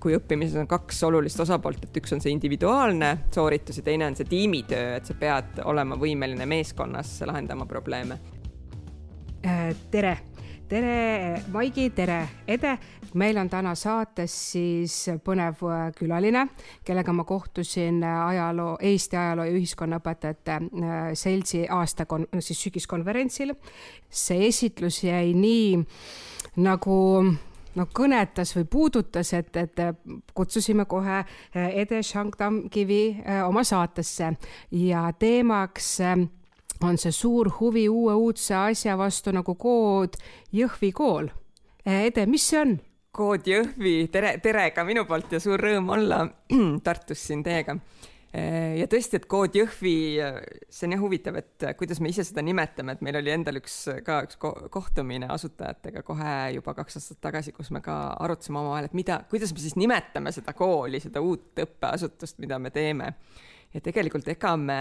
kui õppimises on kaks olulist osapoolt, et üks on see individuaalne sooritus ja teine on see tiimitöö, et sa pead olema võimeline meeskonnas lahendama probleeme. Äh, tere, tere, Maigi, tere, Ede. meil on täna saates siis põnev äh, külaline, kellega ma kohtusin äh, ajaloo, Eesti ajaloo ja ühiskonnaõpetajate seltsi aasta, siis sügiskonverentsil. see esitlus jäi nii nagu no kõnetas või puudutas, et, et kutsusime kohe eh, Ede Shankdamkivi eh, oma saatesse ja teemaks eh, on see suur huvi uue uudse asja vastu nagu kood Jõhvi kool. Ede, mis see on? kood Jõhvi, tere, tere ka minu poolt ja suur rõõm olla Tartus siin teiega ja tõesti, et Kood Jõhvi, äh, see on jah huvitav, et äh, kuidas me ise seda nimetame, et meil oli endal üks ka üks kohtumine asutajatega kohe juba kaks aastat tagasi, kus me ka arutasime omavahel, et mida, kuidas me siis nimetame seda kooli, seda uut õppeasutust, mida me teeme. ja tegelikult ega me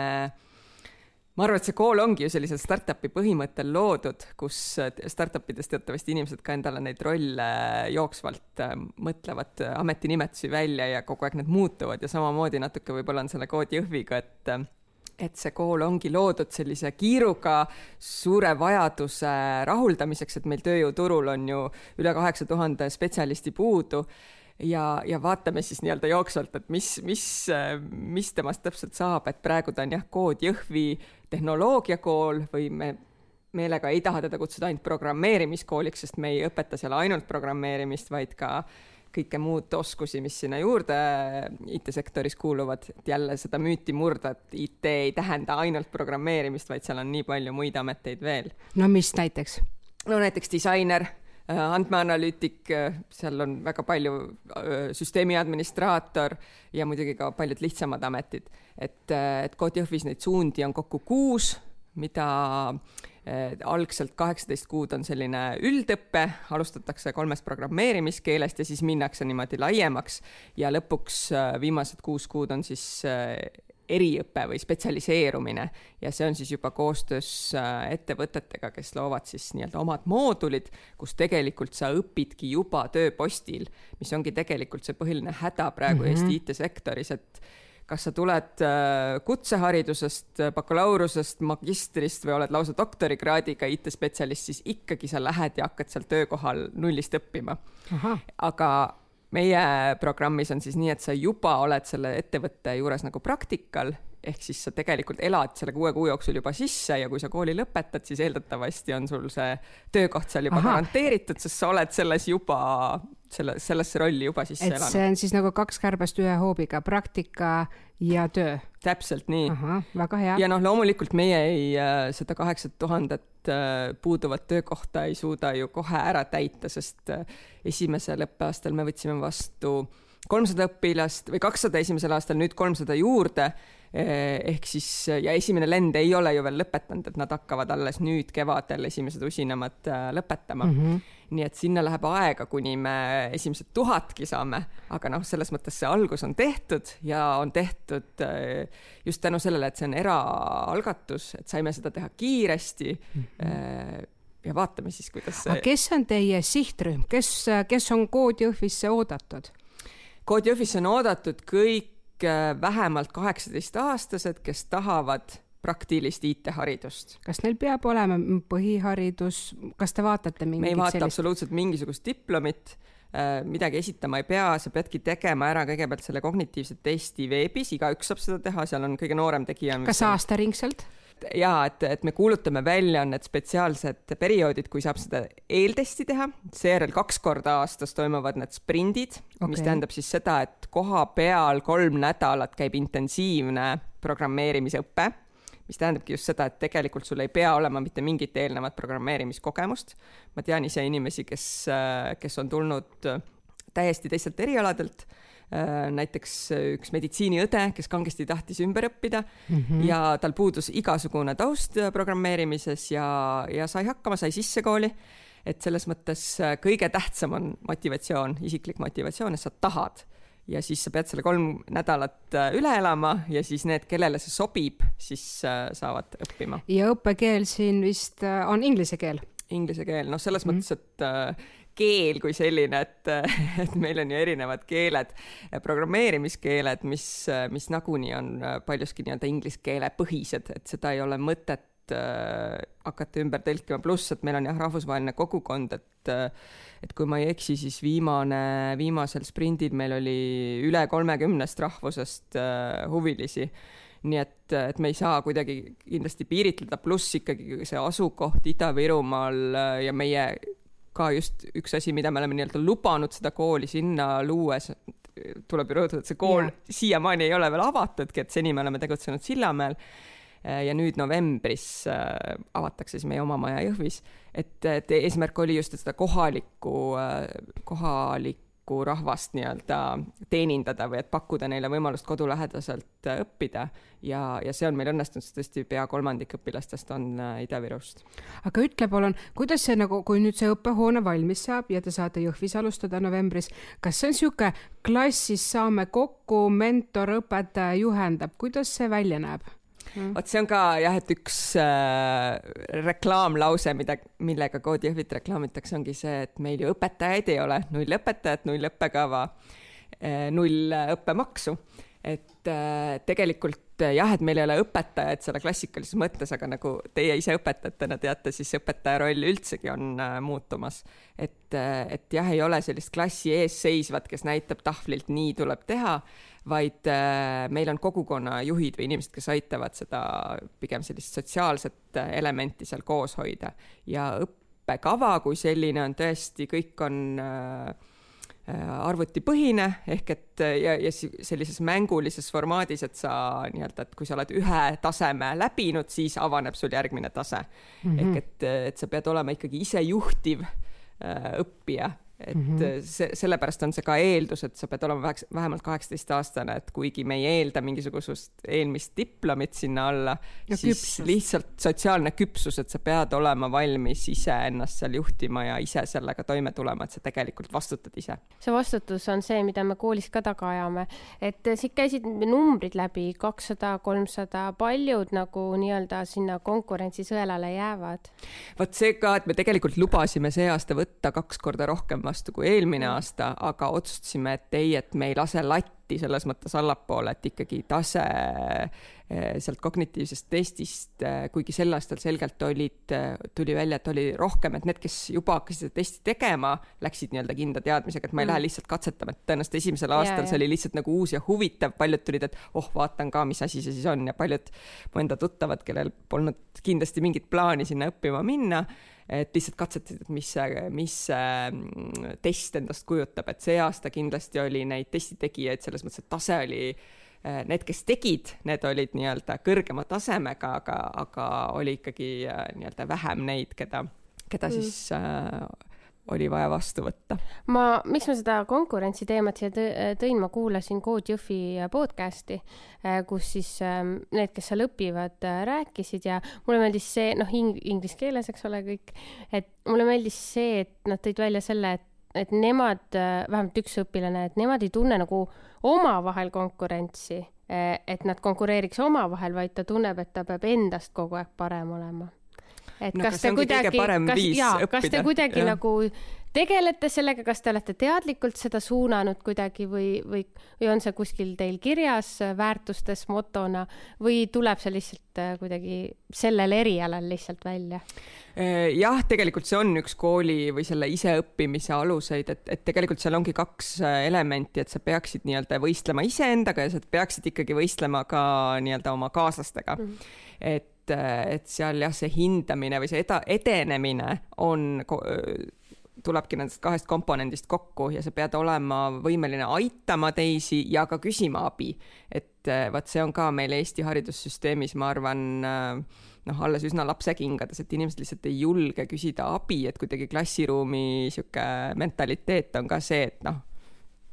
ma arvan, et see kool ongi ju sellisel startup'i põhimõttel loodud, kus startup ides teatavasti inimesed ka endale neid rolle jooksvalt äh, mõtlevad ametinimetusi välja ja kogu aeg need muutuvad ja samamoodi natuke võib-olla on selle Kood Jõhviga, et et see kool ongi loodud sellise kiiruga suure vajaduse rahuldamiseks, et meil tööjõuturul on ju üle kaheksa tuhande spetsialisti puudu ja, ja vaatame siis nii-öelda jooksvalt, et mis, mis, mis temast täpselt saab, et praegu ta on jah, kood Jõhvi tehnoloogiakool või me meelega ei taha teda kutsuda ainult programmeerimiskooliks, sest me ei õpeta seal ainult programmeerimist, vaid ka kõike muud oskusi, mis sinna juurde IT-sektoris kuuluvad, et jälle seda müüti murda, et IT ei tähenda ainult programmeerimist, vaid seal on nii palju muid ameteid veel. no mis näiteks? no näiteks disainer andmeanalüütik, äh, seal on väga palju äh, süsteemi administraator ja muidugi ka paljud lihtsamad ametid. et, et Code Jõhvis neid suundi on kokku kuus, mida algselt kaheksateist kuud on selline üldõpe, alustatakse kolmest programmeerimiskeelest ja siis minnakse niimoodi laiemaks ja lõpuks viimased kuus kuud on siis eriõpe või spetsialiseerumine ja see on siis juba koostöös äh, ettevõtetega, kes loovad siis nii-öelda omad moodulid, kus tegelikult sa õpidki juba tööpostil, mis ongi tegelikult see põhiline häda praegu mm -hmm. Eesti IT-sektoris, et kas sa tuled äh, kutseharidusest, bakalaureusest, magistrist või oled lausa doktorikraadiga IT-spetsialist, siis ikkagi sa lähed ja hakkad seal töökohal nullist õppima. aga meie programmis on siis nii, et sa juba oled selle ettevõtte juures nagu praktikal, ehk siis sa tegelikult elad selle kuue kuu jooksul juba sisse ja kui sa kooli lõpetad, siis eeldatavasti on sul see töökoht seal juba Aha. garanteeritud, sest sa oled selles juba, selle, sellesse rolli juba sisse elanud. see on siis nagu kaks kärbest ühe hoobiga, praktika ja töö. täpselt nii. väga hea. ja noh, loomulikult meie ei äh,, seda kaheksat tuhandet äh, puuduvat töökohta ei suuda ju kohe ära täita, sest äh, esimesel õppeaastal me võtsime vastu kolmsada õpilast või kakssada esimesel aastal, nüüd kolmsada juurde ehk siis ja esimene lend ei ole ju veel lõpetanud, et nad hakkavad alles nüüd kevadel esimesed usinamad äh, lõpetama mm. -hmm. nii et sinna läheb aega, kuni me esimesed tuhatki saame, aga noh, selles mõttes see algus on tehtud ja on tehtud just tänu sellele, et see on eraalgatus, et saime seda teha kiiresti mm. -hmm ja vaatame siis, kuidas see. kes on teie sihtrühm, kes, kes on Kood Jõhvisse oodatud? Kood Jõhvisse on oodatud kõik vähemalt kaheksateistaastased, kes tahavad praktilist IT-haridust. kas neil peab olema põhiharidus, kas te vaatate mingit me ei vaata sellist... absoluutselt mingisugust diplomit, äh, midagi esitama ei pea, sa peadki tegema ära kõigepealt selle kognitiivse testi veebis, igaüks saab seda teha, seal on kõige noorem tegija. kas aastaringselt? Ja et, et me kuulutame välja, on need spetsiaalsed perioodid, kui saab seda eeltesti teha, seejärel kaks korda aastas toimuvad need sprindid okay., mis tähendab siis seda, et koha peal kolm nädalat käib intensiivne programmeerimisõpe, mis tähendabki just seda, et tegelikult sul ei pea olema mitte mingit eelnevat programmeerimiskogemust. ma tean ise inimesi, kes, kes on tulnud täiesti teistelt erialadelt näiteks üks meditsiiniõde, kes kangesti tahtis ümber õppida mm -hmm. ja tal puudus igasugune taust programmeerimises ja, ja sai hakkama, sai sisse kooli. et selles mõttes äh, kõige tähtsam on motivatsioon, isiklik motivatsioon, et sa tahad ja siis sa pead selle kolm nädalat äh, üle elama ja siis need, kellele see sobib, siis saavad õppima. ja õppekeel siin vist on inglise keel? Inglise keel, noh, selles mm -hmm. mõttes, et keel kui selline, et, et meil on ju erinevad keeled, programmeerimiskeeled, mis, mis nagunii on paljuski nii-öelda inglise keele põhised, et seda ei ole mõtet äh, hakata ümber tõlkima, pluss et meil on jah, rahvusvaheline kogukond, et et kui ma ei eksi, siis viimane, viimasel sprindil meil oli üle kolmekümnest rahvusest äh, huvilisi. Nii et, et me ei saa kuidagi kindlasti piiritleda, pluss ikkagi see asukoht Ida-Virumaal äh, ja meie ka just üks asi, mida me oleme nii-öelda lubanud seda kooli sinna luues, tuleb ju rõhutada, et see kool yeah. siiamaani ei ole veel avatudki, et seni me oleme tegutsenud Sillamäel äh, ja nüüd novembris äh, avatakse siis meie oma maja Jõhvis, et, et eesmärk oli just, seda kohalikku, kohalikku kohalikku rahvast nii-öelda teenindada või et pakkuda neile võimalust kodulähedaselt äh, õppida ja, ja see on meil õnnestunud, sest tõesti pea kolmandik õpilastest on äh, Ida-Virust. aga ütle palun, kuidas see nagu, kui nüüd see õppehoone valmis saab ja te saate Jõhvis alustada novembris, kas see on niisugune klassis saame kokku, mentor, õpetaja juhendab, kuidas see välja näeb? Mm.. vot see on ka jah, et üks äh, reklaamlause, mida, millega Koodi Jõhvit reklaamitakse, ongi see, et meil ju õpetajaid ei ole, null õpetajat, null õppekava äh,, null õppemaksu. et äh, tegelikult äh, jah, et meil ei ole õpetajaid selle klassikalises mõttes, aga nagu teie ise õpetajatena teate, siis õpetaja roll üldsegi on äh, muutumas. et, äh, et jah, ei ole sellist klassi ees seisvat, kes näitab tahvlilt, nii tuleb teha vaid äh, meil on kogukonnajuhid või inimesed, kes aitavad seda pigem sellist sotsiaalset äh, elementi seal koos hoida ja õppekava kui selline on tõesti, kõik on äh, arvutipõhine ehk et ja, ja sellises mängulises formaadis, et sa nii-öelda, et kui sa oled ühe taseme läbinud, siis avaneb sul järgmine tase mm. -hmm. ehk et, et sa pead olema ikkagi isejuhtiv õppija et mm -hmm. see, sellepärast on see ka eeldus, et sa pead olema väheks, vähemalt kaheksateistaastane, et kuigi me ei eelda mingisugusust eelmist diplomit sinna alla, siis küpsus. lihtsalt sotsiaalne küpsus, et sa pead olema valmis ise ennast seal juhtima ja ise sellega toime tulema, et sa tegelikult vastutad ise. see vastutus on see, mida me koolis ka taga ajame, et siit käisid numbrid läbi, kakssada, kolmsada, paljud nagu nii-öelda sinna konkurentsisõelale jäävad? vot see ka, et me tegelikult lubasime see aasta võtta kaks korda rohkem vastu kui eelmine aasta, aga otsustasime, et ei, et me ei lase latti selles mõttes allapoole, et ikkagi tase sealt kognitiivsest testist, eh, kuigi sel aastal selgelt olid, eh, tuli välja, et oli rohkem, et need, kes juba hakkasid seda testi tegema, läksid nii-öelda kindla teadmisega, et ma ei mm. lähe lihtsalt katsetama, et tõenäoliselt esimesel aastal ja, see oli lihtsalt nagu uus ja huvitav, paljud tulid, et oh, vaatan ka, mis asi see siis on. Ja paljud mu enda tuttavad, kellel polnud kindlasti mingit plaani sinna õppima minna et lihtsalt katsetasid, et mis see, mis see mm, test endast kujutab, et see aasta kindlasti oli neid testitegijaid selles mõttes, et tase oli Need, kes tegid, need olid nii-öelda kõrgema tasemega, aga, aga oli ikkagi äh, nii-öelda vähem neid, keda, keda mm. siis äh, oli vaja vastu võtta. ma, miks ma seda konkurentsi teemat siia tõin, ma kuulasin Code Jõhvi podcast'i, äh, kus siis ähm, need, kes seal õpivad, äh, rääkisid ja mulle meeldis see, noh, ing-, inglise keeles, eks ole, kõik, et mulle meeldis see, et nad tõid välja selle, et et nemad, äh, vähemalt üks õpilane, et nemad ei tunne nagu omavahel konkurentsi, et nad konkureeriks omavahel, vaid ta tunneb, et ta peab endast kogu aeg parem olema et no, kas, kas te kuidagi, kas, jaa, kas te kuidagi ja. nagu tegelete sellega, kas te olete teadlikult seda suunanud kuidagi või, või, või on see kuskil teil kirjas väärtustes motona või tuleb see lihtsalt äh, kuidagi sellel erialal lihtsalt välja? Äh, jah, tegelikult see on üks kooli või selle iseõppimise aluseid, et, et tegelikult seal ongi kaks äh, elementi, et sa peaksid nii-öelda võistlema iseendaga ja sa peaksid ikkagi võistlema ka nii-öelda oma kaaslastega mm. -hmm. et et seal jah, see hindamine või see eda-, edenemine on tulebki nendest kahest komponendist kokku ja sa pead olema võimeline aitama teisi ja ka küsima abi. et vot see on ka meil Eesti haridussüsteemis, ma arvan, noh, alles üsna lapsekingades, et inimesed lihtsalt ei julge küsida abi, et kuidagi klassiruumi sihuke mentaliteet on ka see, et noh,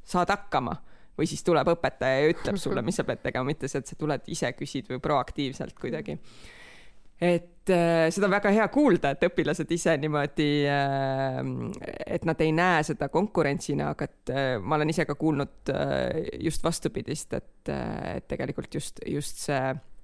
saad hakkama või siis tuleb õpetaja ja ütleb sulle, mis sa pead tegema, mitte see, et sa tuled ise küsid või proaktiivselt kuidagi et äh, seda on väga hea kuulda, et õpilased ise niimoodi äh,, et nad ei näe seda konkurentsina, aga et äh, ma olen ise ka kuulnud äh, just vastupidist, et äh,, et tegelikult just, just see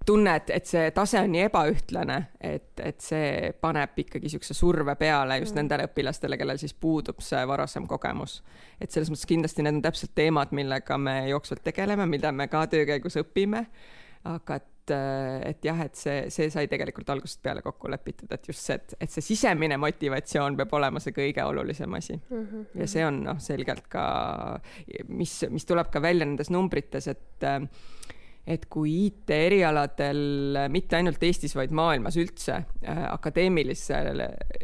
tunne, et, et see tase on nii ebaühtlane, et, et see paneb ikkagi niisuguse surve peale just mm. nendele õpilastele, kellel siis puudub see varasem kogemus. et selles mõttes kindlasti need on täpselt teemad, millega me jooksvalt tegeleme, mida me ka töö käigus õpime, aga et et jah, et see, see sai tegelikult algusest peale kokku lepitud, et just see, et, et see sisemine motivatsioon peab olema see kõige olulisem asi mm. -hmm. ja see on noh, selgelt ka, mis, mis tuleb ka välja nendes numbrites, et et kui IT-erialadel mitte ainult Eestis, vaid maailmas üldse äh, akadeemilisel,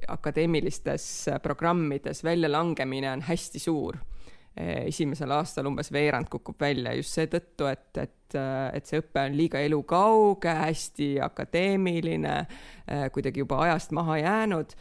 akadeemilistes programmides väljalangemine on hästi suur. Äh, esimesel aastal umbes veerand kukub välja just seetõttu, et, et, äh, et see õpe on liiga elukauge, hästi akadeemiline, kuidagi juba ajast maha jäänud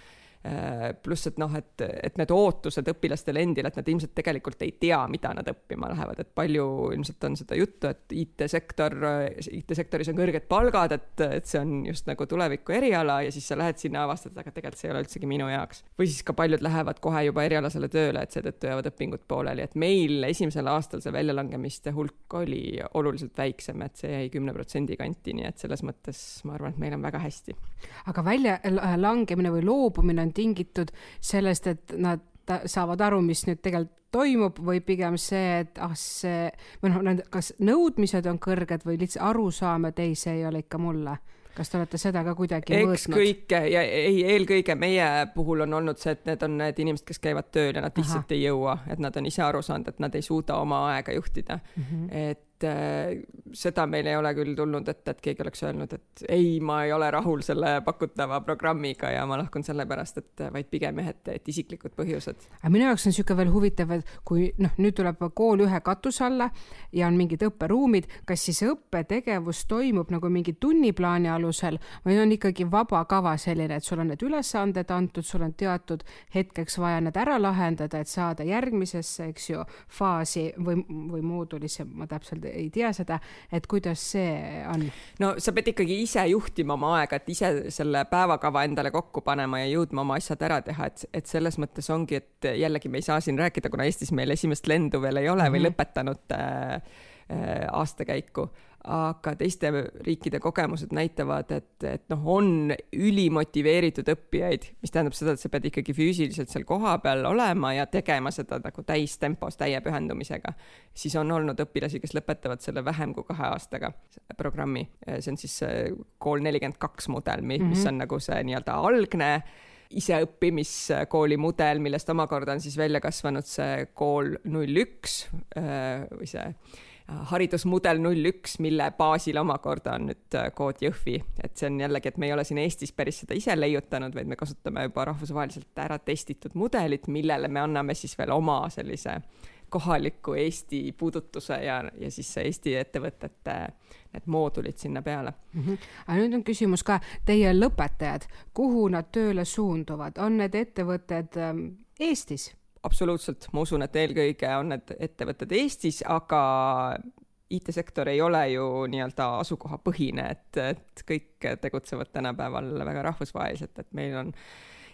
pluss, et noh, et, et need ootused õpilastele endile, et nad ilmselt tegelikult ei tea, mida nad õppima lähevad, et palju ilmselt on seda juttu, et IT-sektor, IT-sektoris on kõrged palgad, et, et see on just nagu tuleviku eriala ja siis sa lähed sinna, avastad, aga tegelikult see ei ole üldsegi minu jaoks. või siis ka paljud lähevad kohe juba erialasele tööle, et seetõttu jäävad õpingud pooleli, et meil esimesel aastal see väljalangemiste hulk oli oluliselt väiksem, et see jäi kümne protsendi kanti, nii et selles mõttes ma arvan, et meil on väga hästi. aga väljalangemine või loobumine on tingitud sellest, et nad saavad aru, mis nüüd tegelikult toimub või pigem see, et ah, see või noh, need, kas nõudmised on kõrged või lihtsalt arusaam, et ei, see ei ole ikka mulle kas te olete seda ka kuidagi eks mõõtnud? kõike ja ei, eelkõige meie puhul on olnud see, et need on need inimesed, kes käivad tööl ja nad lihtsalt Aha. ei jõua, et nad on ise aru saanud, et nad ei suuda oma aega juhtida mm. -hmm. et et äh, seda meil ei ole küll tulnud ette, et keegi oleks öelnud, et ei, ma ei ole rahul selle pakutava programmiga ja ma lahkun sellepärast, et vaid pigem jah, et, et isiklikud põhjused. aga minu jaoks on niisugune veel huvitav, et kui noh, nüüd tuleb kool ühe katuse alla ja on mingid õpperuumid, kas siis õppetegevus toimub nagu mingi tunniplaani alusel või on ikkagi vaba kava selline, et sul on need ülesanded antud, sul on teatud hetkeks vaja need ära lahendada, et saada järgmisesse, eks ju, faasi või, või moodulisse, ma täpselt ei tea seda, et kuidas see on? no sa pead ikkagi ise juhtima oma aega, et ise selle päevakava endale kokku panema ja jõudma oma asjad ära teha, et, et selles mõttes ongi, et jällegi me ei saa siin rääkida, kuna Eestis meil esimest lendu veel ei ole või mhm. lõpetanud äh, äh, aastakäiku aga teiste riikide kogemused näitavad, et, et noh, on ülimotiveeritud õppijaid, mis tähendab seda, et sa pead ikkagi füüsiliselt seal kohapeal olema ja tegema seda nagu täistempos, täie pühendumisega. siis on olnud õpilasi, kes lõpetavad selle vähem kui kahe aastaga, programmi. see on siis kool nelikümmend kaks mudel, mis mm -hmm. on nagu see nii-öelda algne iseõppimiskooli mudel, millest omakorda on siis välja kasvanud see kool null üks või see haridusmudel null üks, mille baasil omakorda on nüüd äh, kood Jõhvi, et see on jällegi, et me ei ole siin Eestis päris seda ise leiutanud, vaid me kasutame juba rahvusvaheliselt ära testitud mudelit, millele me anname siis veel oma sellise kohaliku Eesti puudutuse ja, ja siis Eesti ettevõtete need moodulid sinna peale mm. -hmm. aga nüüd on küsimus ka, teie lõpetajad, kuhu nad tööle suunduvad, on need ettevõtted ähm, Eestis? Absoluutselt, ma usun, et eelkõige on need ettevõtted Eestis, aga IT-sektor ei ole ju nii-öelda asukohapõhine, et, et kõik tegutsevad tänapäeval väga rahvusvaheliselt, et meil on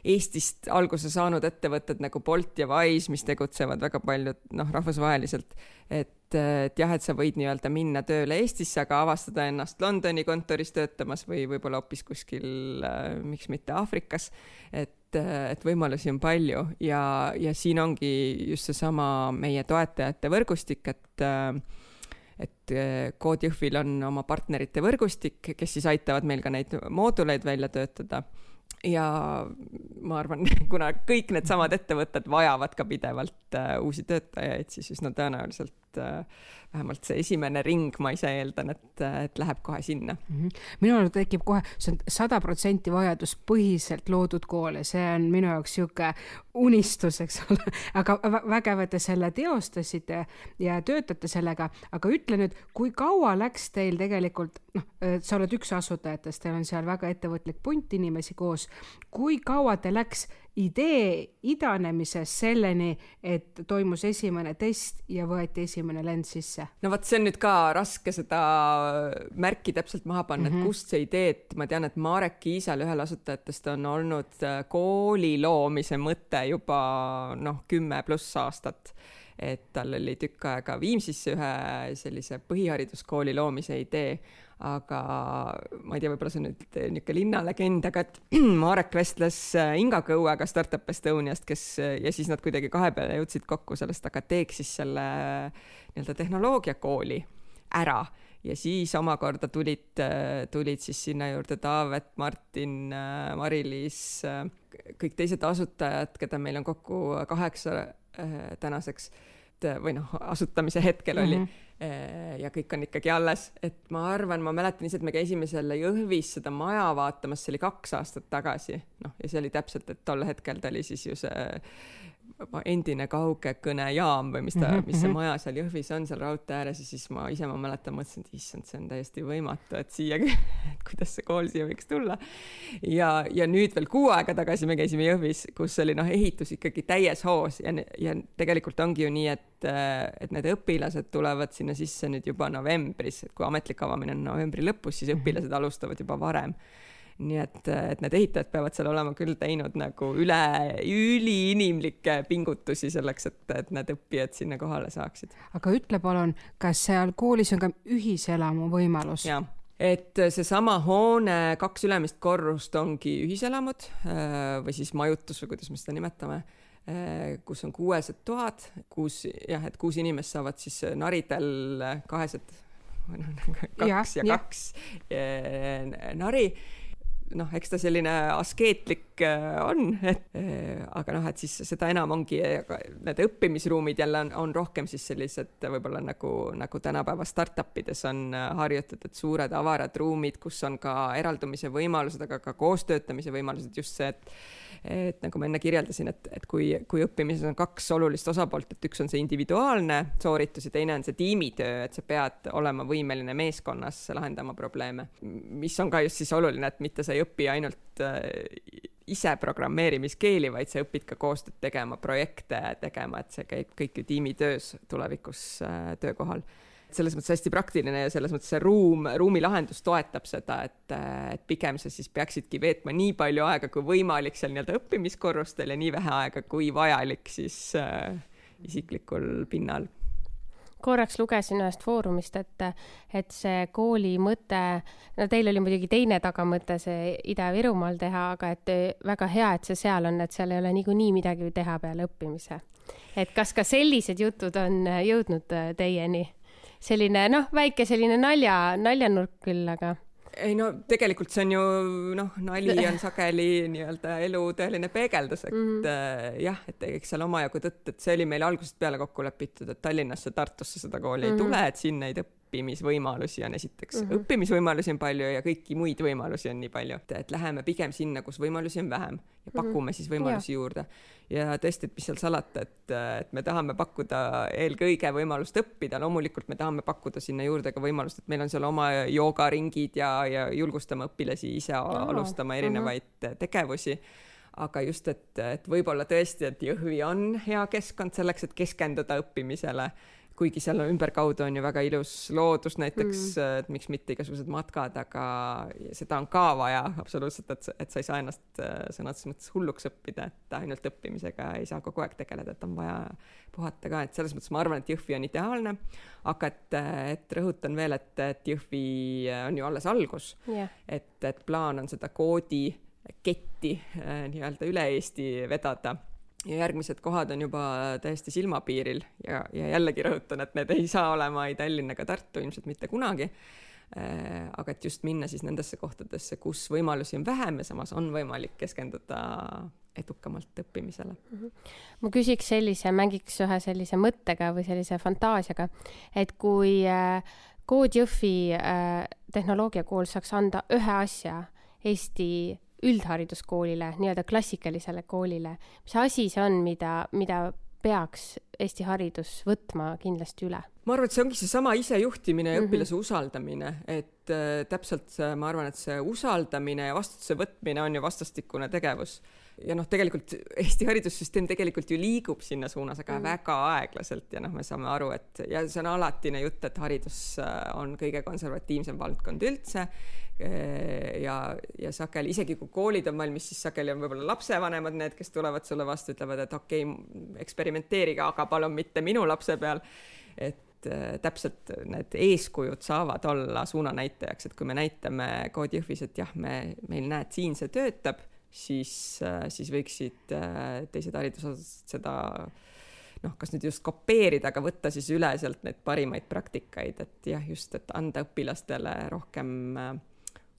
Eestist alguse saanud ettevõtted nagu Bolt ja Wise, mis tegutsevad väga paljud noh, rahvusvaheliselt, et, et jah, et sa võid nii-öelda minna tööle Eestisse, aga avastada ennast Londoni kontoris töötamas või võib-olla hoopis kuskil, miks mitte Aafrikas, et et, et võimalusi on palju ja, ja siin ongi just seesama meie toetajate võrgustik, et et Code Jõhvil on oma partnerite võrgustik, kes siis aitavad meil ka neid mooduleid välja töötada. Ja ma arvan, kuna kõik needsamad ettevõtted vajavad ka pidevalt uusi töötajaid, siis üsna tõenäoliselt uh, vähemalt see esimene ring, ma ise eeldan, et, et läheb kohe sinna mm. -hmm. minul tekib kohe, see on sada protsenti vajaduspõhiselt loodud kool ja see on minu jaoks niisugune unistus, eks ole, aga vägev, et te selle teostasite ja töötate sellega, aga ütle nüüd, kui kaua läks teil tegelikult, noh, sa oled üks asutajatest, teil on seal väga ettevõtlik punt inimesi koos, kui kaua teil läks idee idanemisest selleni, et toimus esimene test ja võeti esimene lend sisse? no vot, see on nüüd ka raske seda märki täpselt maha panna mm, -hmm. et mhm. kust see idee, et ma tean, et Marek Kiisal, ühel asutajatest, on olnud äh, kooli loomise mõte juba noh, kümme pluss aastat et tal oli tükk aega Viimsisse ühe sellise põhihariduskooli loomise idee, aga ma ei tea, võib-olla see on nüüd niisugune linnalegend, aga et Marek vestles Inga Kõuega Startup Estoniast, kes ja siis nad kuidagi kahe peale jõudsid kokku sellest, aga teeks siis selle nii-öelda tehnoloogiakooli ära. Ja siis omakorda tulid, tulid siis sinna juurde Taavet, Martin, Mari-Liis, kõik teised asutajad, keda meil on kokku kaheksa Äh, tänaseks või noh, asutamise hetkel oli mm. -hmm. ja kõik on ikkagi alles, et ma arvan, ma mäletan ise, et me käisime selle Jõhvis seda maja vaatamas, see oli kaks aastat tagasi, noh, ja see oli täpselt, et tol hetkel ta oli siis ju see endine kaugekõnejaam või mis ta, mhm, mis see mhm. maja seal Jõhvis on, seal raudtee ääres ja siis ma ise, ma mäletan, mõtlesin, et issand, see on täiesti võimatu, et siia, et kuidas see kool siia võiks tulla. ja, ja nüüd veel kuu aega tagasi me käisime Jõhvis, kus oli noh, ehitus ikkagi täies hoos ja, ja tegelikult ongi ju nii, et, et need õpilased tulevad sinna sisse nüüd juba novembris, et kui ametlik avamine on novembri lõpus, siis mhm. õpilased alustavad juba varem nii et, et need ehitajad peavad seal olema küll teinud nagu üle, üliinimlikke pingutusi selleks, et, et need õppijad sinna kohale saaksid. aga ütle palun, kas seal koolis on ka ühiselamu võimalus? et seesama hoone kaks ülemist korrust ongi ühiselamud äh, või siis majutus või kuidas me seda nimetame, äh, kus on kuuesed toad, kus jah, et kuus inimest saavad siis naridel kahesed, noh kaks ja, ja kaks ja. Äh, nari noh, eks ta selline askeetlik äh, on, et äh, aga noh, et siis seda enam ongi, need õppimisruumid jälle on, on rohkem siis sellised võib-olla nagu, nagu tänapäeva startup ides on äh, harjutatud suured avarad ruumid, kus on ka eraldumise võimalused, aga ka koostöötamise võimalused, just see, et et nagu ma enne kirjeldasin, et, et kui, kui õppimises on kaks olulist osapoolt, et üks on see individuaalne sooritus ja teine on see tiimitöö, et sa pead olema võimeline meeskonnas lahendama probleeme, mis on ka just siis oluline, et mitte sa ei õpi ainult äh, ise programmeerimiskeeli, vaid sa õpid ka koostööd tegema, projekte tegema, et see käib kõik ju tiimitöös tulevikus äh, töökohal. Selles mõttes hästi praktiline ja selles mõttes see ruum, ruumilahendus toetab seda, et, et pigem sa siis peaksidki veetma nii palju aega kui võimalik seal nii-öelda õppimiskorrustel ja nii vähe aega kui vajalik siis äh, isiklikul pinnal korraks lugesin ühest foorumist, et, et see kooli mõte, no teil oli muidugi teine tagamõte see Ida-Virumaal teha, aga et väga hea, et see seal on, et seal ei ole niikuinii midagi teha peale õppimise. et kas ka sellised jutud on jõudnud teieni? selline noh, väike selline nalja, naljanurk küll, aga ei no tegelikult see on ju noh, nali on sageli nii-öelda elu tõeline peegeldus, et mm -hmm. jah, et eks seal omajagu tõtt, et see oli meil algusest peale kokku lepitud, et Tallinnasse, Tartusse seda kooli mm -hmm. ei mhm. tule, et siin neid õppimisvõimalusi on esiteks mm, -hmm. õppimisvõimalusi on palju ja kõiki muid võimalusi on nii palju, et, läheme pigem sinna, kus võimalusi on vähem ja mhm. pakume mm -hmm. siis võimalusi ja. juurde. ja tõesti, et mis seal salata, et, et me tahame pakkuda eelkõige võimalust õppida, loomulikult me tahame pakkuda sinna juurde ka võimalust, et meil on seal oma joogaringid ja, ja julgustame õpilasi ise oh. alustama erinevaid mm -hmm. tegevusi aga just, et, et võib-olla tõesti, et Jõhvi on hea keskkond selleks, et keskenduda õppimisele kuigi seal ümberkaudu on ju väga ilus loodus näiteks mm., et miks mitte igasugused matkad, aga seda on ka vaja absoluutselt, et, et sa ei saa ennast äh, sõna otseses mõttes hulluks õppida, et ainult õppimisega ei saa kogu aeg tegeleda, et on vaja puhata ka, et selles mõttes ma arvan, et Jõhvi on ideaalne, aga et, et rõhutan veel, et, et Jõhvi on ju alles algus yeah., et, et plaan on seda koodi ketti äh, nii-öelda üle Eesti vedada ja järgmised kohad on juba täiesti silmapiiril ja, ja jällegi rõhutan, et need ei saa olema ei Tallinn ega Tartu ilmselt mitte kunagi äh,. aga et just minna siis nendesse kohtadesse, kus võimalusi on vähem ja samas on võimalik keskenduda edukamalt õppimisele. -hmm. ma küsiks sellise, mängiks ühe sellise mõttega või sellise fantaasiaga, et kui äh, Kood Jõhvi äh, tehnoloogiakool saaks anda ühe asja Eesti üldhariduskoolile, nii-öelda klassikalisele koolile, mis asi see on, mida, mida peaks Eesti haridus võtma kindlasti üle? ma arvan, et see ongi seesama isejuhtimine ja mm -hmm. õpilase usaldamine, et äh, täpselt see, ma arvan, et see usaldamine ja vastutuse võtmine on ju vastastikune tegevus ja noh, tegelikult Eesti haridussüsteem tegelikult ju liigub sinna suunas, aga mm. väga aeglaselt ja noh, me saame aru, et ja see on alatine jutt, et haridus äh, on kõige konservatiivsem valdkond üldse. Äh, ja, ja sageli, isegi kui koolid on valmis, siis sageli on võib-olla lapsevanemad need, kes tulevad sulle vastu, ütlevad, et okei okay,, eksperimenteerige, aga palun mitte minu lapse peal. et äh, täpselt need eeskujud saavad olla suunanäitajaks, et kui me näitame Kood Jõhvis, et jah, me, meil näed, siin see töötab siis, äh, siis võiksid äh, teised haridusasutused seda noh, kas nüüd just kopeerida, aga võtta siis üle sealt neid parimaid praktikaid, et jah, just, et anda õpilastele rohkem äh,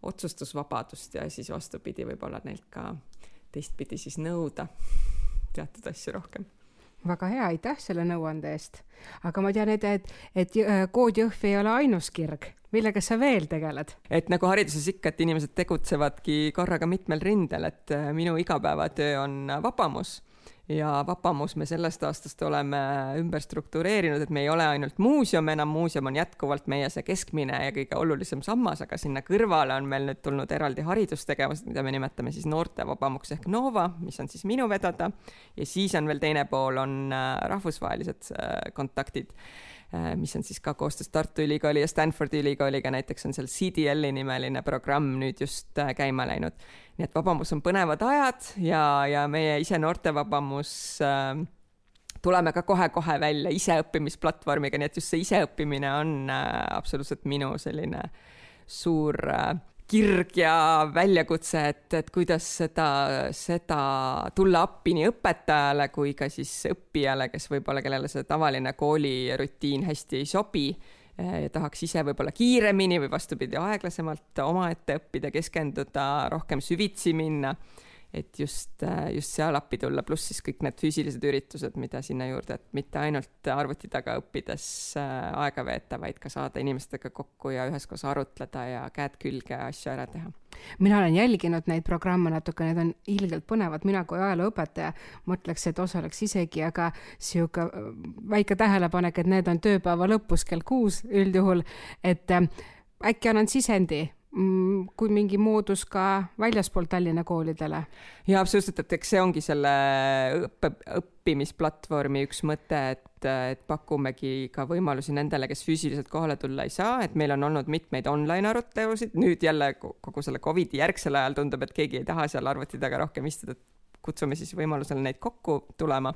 otsustusvabadust ja siis vastupidi, võib-olla neilt ka teistpidi siis nõuda teatud asju rohkem väga hea, aitäh selle nõuande eest. aga ma tean, et, et, et Kood Jõhvi ei ole ainus kirg, millega sa veel tegeled? et nagu hariduses ikka, et inimesed tegutsevadki korraga mitmel rindel, et äh, minu igapäevatöö on Vabamus ja Vapamus me sellest aastast oleme ümber struktureerinud, et me ei ole ainult muuseum enam, muuseum on jätkuvalt meie see keskmine ja kõige olulisem sammas, aga sinna kõrvale on meil nüüd tulnud eraldi haridustegevused, mida me nimetame siis noorte vabamuks ehk Nova, mis on siis minu vedada. ja siis on veel teine pool, on äh, rahvusvahelised äh, kontaktid Äh, mis on siis ka koostöös Tartu Ülikooli ja Stanfordi ülikooliga, näiteks on seal CDL-i nimeline programm nüüd just äh, käima läinud. nii et Vabamus on põnevad ajad ja, ja meie ise Noortevabamus äh, tuleme ka kohe-kohe välja iseõppimisplatvormiga, nii et just see iseõppimine on äh, absoluutselt minu selline suur äh, kirg ja väljakutse, et, et kuidas seda, seda tulla appi nii õpetajale kui ka siis õppijale, kes võib-olla, kellele see tavaline koolirutiin hästi ei sobi ja tahaks ise võib-olla kiiremini või vastupidi, aeglasemalt omaette õppida, keskenduda, rohkem süvitsi minna et just, äh, just seal appi tulla, pluss siis kõik need füüsilised üritused, mida sinna juurde, et mitte ainult arvuti taga õppides äh, aega veeta, vaid ka saada inimestega kokku ja üheskoos arutleda ja käed külge asju ära teha. mina olen jälginud neid programme natuke, need on ilgelt põnevad, mina kui ajalooõpetaja mõtleks, et osaleks isegi, aga sihuke äh, väike tähelepanek, et need on tööpäeva lõpus kell kuus üldjuhul, et äkki annan sisendi kui mingi moodus ka väljaspool Tallinna koolidele. ja absoluutselt, et eks see ongi selle õppe, õppimisplatvormi üks mõte, et, et pakumegi ka võimalusi nendele, kes füüsiliselt kohale tulla ei saa, et meil on olnud mitmeid online arutelusid, nüüd jälle kogu selle Covidi järgsel ajal tundub, et keegi ei taha seal arvuti taga rohkem istuda, et kutsume siis võimalusel neid kokku tulema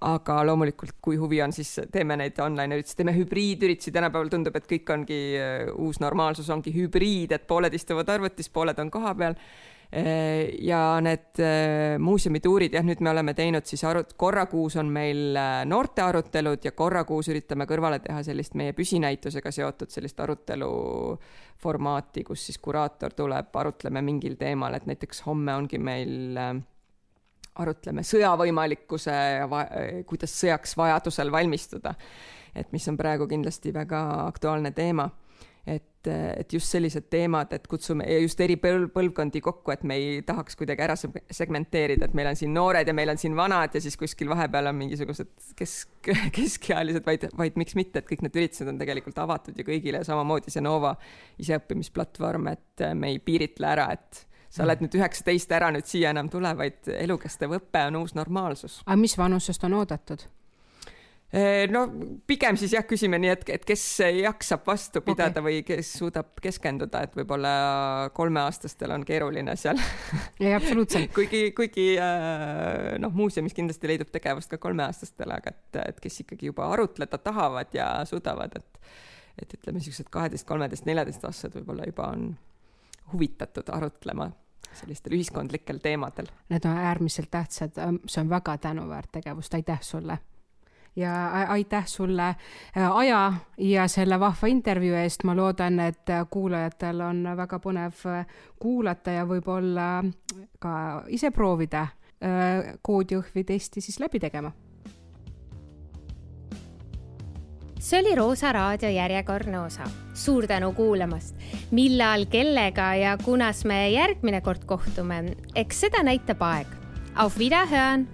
aga loomulikult, kui huvi on, siis teeme neid online üritusi, teeme hübriidüritusi, tänapäeval tundub, et kõik ongi, äh, uus normaalsus ongi hübriid, et pooled istuvad arvutis, pooled on kohapeal äh, ja need äh, muuseumituurid, jah, nüüd me oleme teinud siis arut-, korra kuus on meil noorte arutelud ja korra kuus üritame kõrvale teha sellist meie püsinäitusega seotud sellist arutelu formaati, kus siis kuraator tuleb, arutleme mingil teemal, et näiteks homme ongi meil arutleme sõja võimalikkuse ja kuidas sõjaks vajadusel valmistuda. et mis on praegu kindlasti väga aktuaalne teema. et, et just sellised teemad, et kutsume ja just eri põlv, põlvkondi kokku, et me ei tahaks kuidagi ära segmenteerida, et meil on siin noored ja meil on siin vanad ja siis kuskil vahepeal on mingisugused kesk, keskealised, vaid, vaid miks mitte, et kõik need üritused on tegelikult avatud ju kõigile samamoodi see Nova iseõppimisplatvorm, et me ei piiritle ära, et sa oled nüüd üheksateist, ära nüüd siia enam tule, vaid elukestev õpe on uus normaalsus. aga mis vanusest on oodatud? no pigem siis jah, küsime nii, et, et kes jaksab vastu pidada okay. või kes suudab keskenduda, et võib-olla kolmeaastastel on keeruline seal. ei, absoluutselt kuigi, kuigi noh, muuseumis kindlasti leidub tegevust ka kolmeaastastele, aga et, et kes ikkagi juba arutleda tahavad ja suudavad, et et ütleme, niisugused kaheteist, kolmeteist, neljeteistaastased võib-olla juba on huvitatud arutlema sellistel ühiskondlikel teemadel. Need on äärmiselt tähtsad, see on väga tänuväärt tegevust, aitäh sulle! ja aitäh sulle äh, aja ja selle vahva intervjuu eest, ma loodan, et kuulajatel on väga põnev äh, kuulata ja võib-olla ka ise proovida äh, koodjõhvi testi siis läbi tegema see oli Roosa raadio järjekordne osa. suur tänu kuulamast. millal, kellega ja kunas me järgmine kord kohtume, eks seda näitab aeg. Auf Wiederhören